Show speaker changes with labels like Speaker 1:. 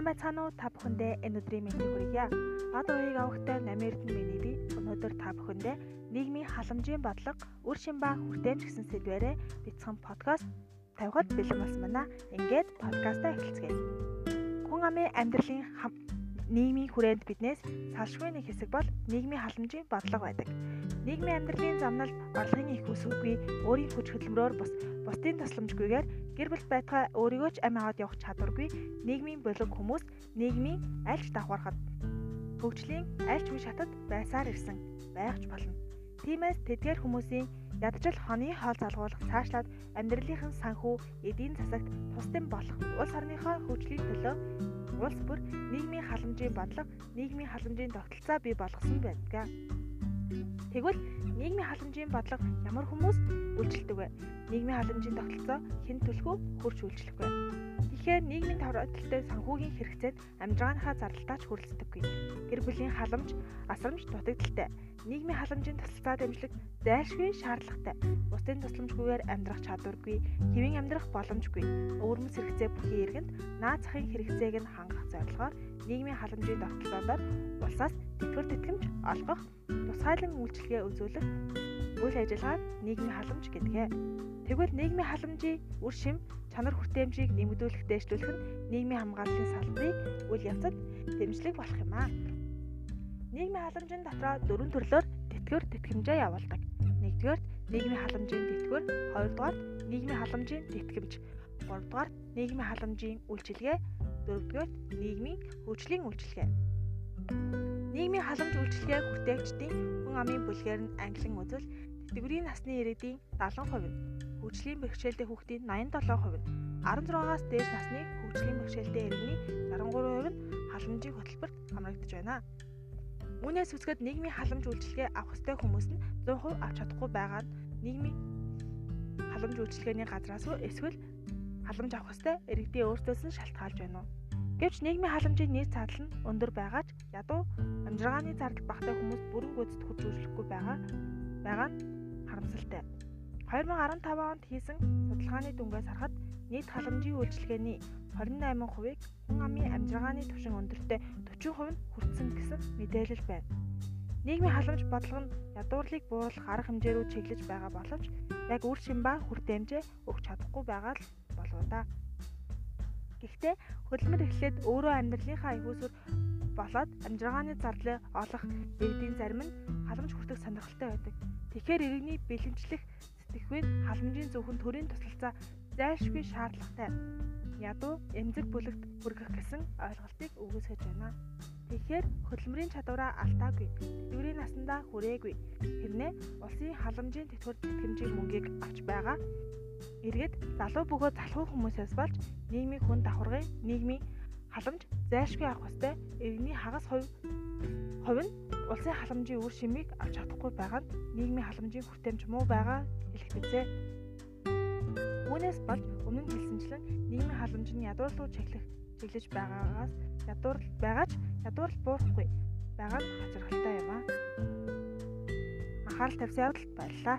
Speaker 1: Сайхан уу та бүхэндээ энэ өдрийн мэндийг хүргье. Бад уяыг авахтай намерд нь миний өнөөдөр та бүхэндээ нийгмийн халамжийн бодлого, үр шин ба хүртээмж гэсэн сэдвээрээ бяцхан подкаст тавихад бэлэн болсон байна. Ингээд подкастаа эхэлцгээе. Хүн амын амьдралын нийгмийн хүрээнд биднээс салшгүй нэг хэсэг бол нийгмийн халамжийн бодлого байдаг. Нийгмийн амьдралын замнал орлогын их үсвгүй өөрийн хүч хөдөлмөрөөр бус бусдын тусламжгүйгээр гэр бүл байтугай өөрийгөө ч амь аваад явах чадваргүй нийгмийн болог хүмүүс нийгмийн альч давхархад хөгжлийн альч үе шатад байсаар ирсэн байгч болно. Тиймээс тэдгээр хүмүүсийн ядчил хоны хоол залгуулах цаашлаад амьдралынхан санхүү, эдийн засагт тусдын болох улс орныхоо хөгжлийн төлөө улс бүр нийгмийн халамжийн бодлого, нийгмийн халамжийн тогтолцоо бий болгосон байдаг. Тэгвэл нийгмийн халамжийн бодлого ямар хүмүүс үйлчлдэг вэ? Нийгмийн халамжийн тогтолцоо хэн төлхөө хурж үйлчлэх вэ? Тэгэхээр нийгмийн тохиолдолтой санхүүгийн хэрэгцээнд амжиргааныхаа зардалтаач хүрэлцдэггүй. Гэр бүлийн халамж, асрамж дутагдaltaй. Нийгмийн халамжийн тусалцаа дэмжлэг зайлшгүй шаардлагатай. Бусдын тусламжгүйгээр амьдрах чадваргүй, хэвэн амьдрах боломжгүй. Өвөрмөц хэрэгцээ бүхий иргэнд наад захын хэрэгцээг нь хангах зорилгоор нийгмийн халамжийн тогтолцоодоор улсаас тэтгэр тэтгэмж олгох, тусгайлан үйлчилгээ үзүүлэх үйл ажиллагааг нийгмийн халамж гэдгээ. Тэгвэл нийгмийн халамжийн үр шим чанар хүртээмжийг нэмэгдүүлэх дэвшлүүлэх нь нийгмийн хамгааллын салбарыг үйл явцад дэмжлэг болох юм аа. Нийгмийн халамжийн дотроо дөрвөн төрлөөр тэтгэвэр тэтгэмжээ явуулдаг. Нэгдүгээр нийгмийн халамжийн тэтгэвэр, хоёрдугаар нийгмийн халамжийн тэтгэмж, гуравдугаар нийгмийн халамжийн үйлчилгээ, дөрөвдүгээр нийгмийн хөгжлийн үйлчилгээ. Нийгмийн халамж үйлчилгээ хүртээгчдийн хүн амын бүлгээр нь англин үзвэл тэтгэврийн насны иргэдийн 70%, хөгжлийн бэрхшээлтэй хүүхдийн 87%, 16-аас дээш насны хөгжлийн бэрхшээлтэй иргэний 63% нь халамжийн хөтөлбөрт хамрагдаж байна. Үүнээс үсгэд нийгмийн халамж үйлчилгээ авах ёстой хүмүүс нь 100% авч чадахгүй байгаа нь нийгмийн халамж үйлчилгээний газраас эсвэл халамж авах ёстой иргэдийн өөртөөс нь шалтгаалж байна уу? Гэвч нийгмийн халамжийн нийт зардал нь өндөр байгаа ч ядуу амжиргааны зардал багтай хүмүүс бүрэн гүйцэд хүрч үйлчлэхгүй байгаа байгаа нь харамсалтай. 2015 онд хийсэн судалгааны дүнгээс харахад нийт халамжийн үйлчилгээний 28%-ийг хүн амын амжиргааны түвшин өндөртэй 40% нь хүртсэн гэсэн мэдээлэл байна. Нийгмийн халамж бодлого нь ядуурлыг бууруулах арга хэмжээ рүү чиглэж байгаа боловч яг үр шин ба хүртээмжээ өгч чадахгүй байгаа л болов да. Гэхдээ хөдөлмөр эхлээд өөрөө амьдралынхаа ивүүсүр болоод амжиргааны зардлыг олох иргэдийн зарим нь халамж хүртэх сонирхолтой байдаг. Тэгэхээр иргэний бэлэнчлэх сэтгэхүйн халамжийн зөвхөн төрийн тусалцаа зайлшгүй шаардлагатай. Ядуу эмзэг бүлэгт хүргэх гэсэн ойлголтыг өгөөсгөж байна. Тэгэхээр хөдөлмөрийн чадвараа алдаагүй. Тэтгэврийн насандаа хүрээгүй. Хэрнээ улсын халамжийн тэтгэвэр тэтгэмжийн мөнгийг авч байгаа Иргэд залуу бөгөөд залхуу хүмүүсээс болж нийгмийн хүн давхаргын нийгмийн халамж зайлшгүй авах хөстэй иргэний хагас хувь хувь нь улсын халамжийн үр шимийг авч чадахгүй байгаа нь нийгмийн халамжийн хүртээмж муу байгаа хэлэх бизээ. Үүнээс болж өмнө нь хэлсэнчлэн нийгмийн халамж нь ядуур руу чиглэх чиглэж байгаагаас ядуур байгаач ядуур буурахгүй байгаа нь хачирхалтай юм аа. Анхаарал тавьсан явдалд баярлалаа.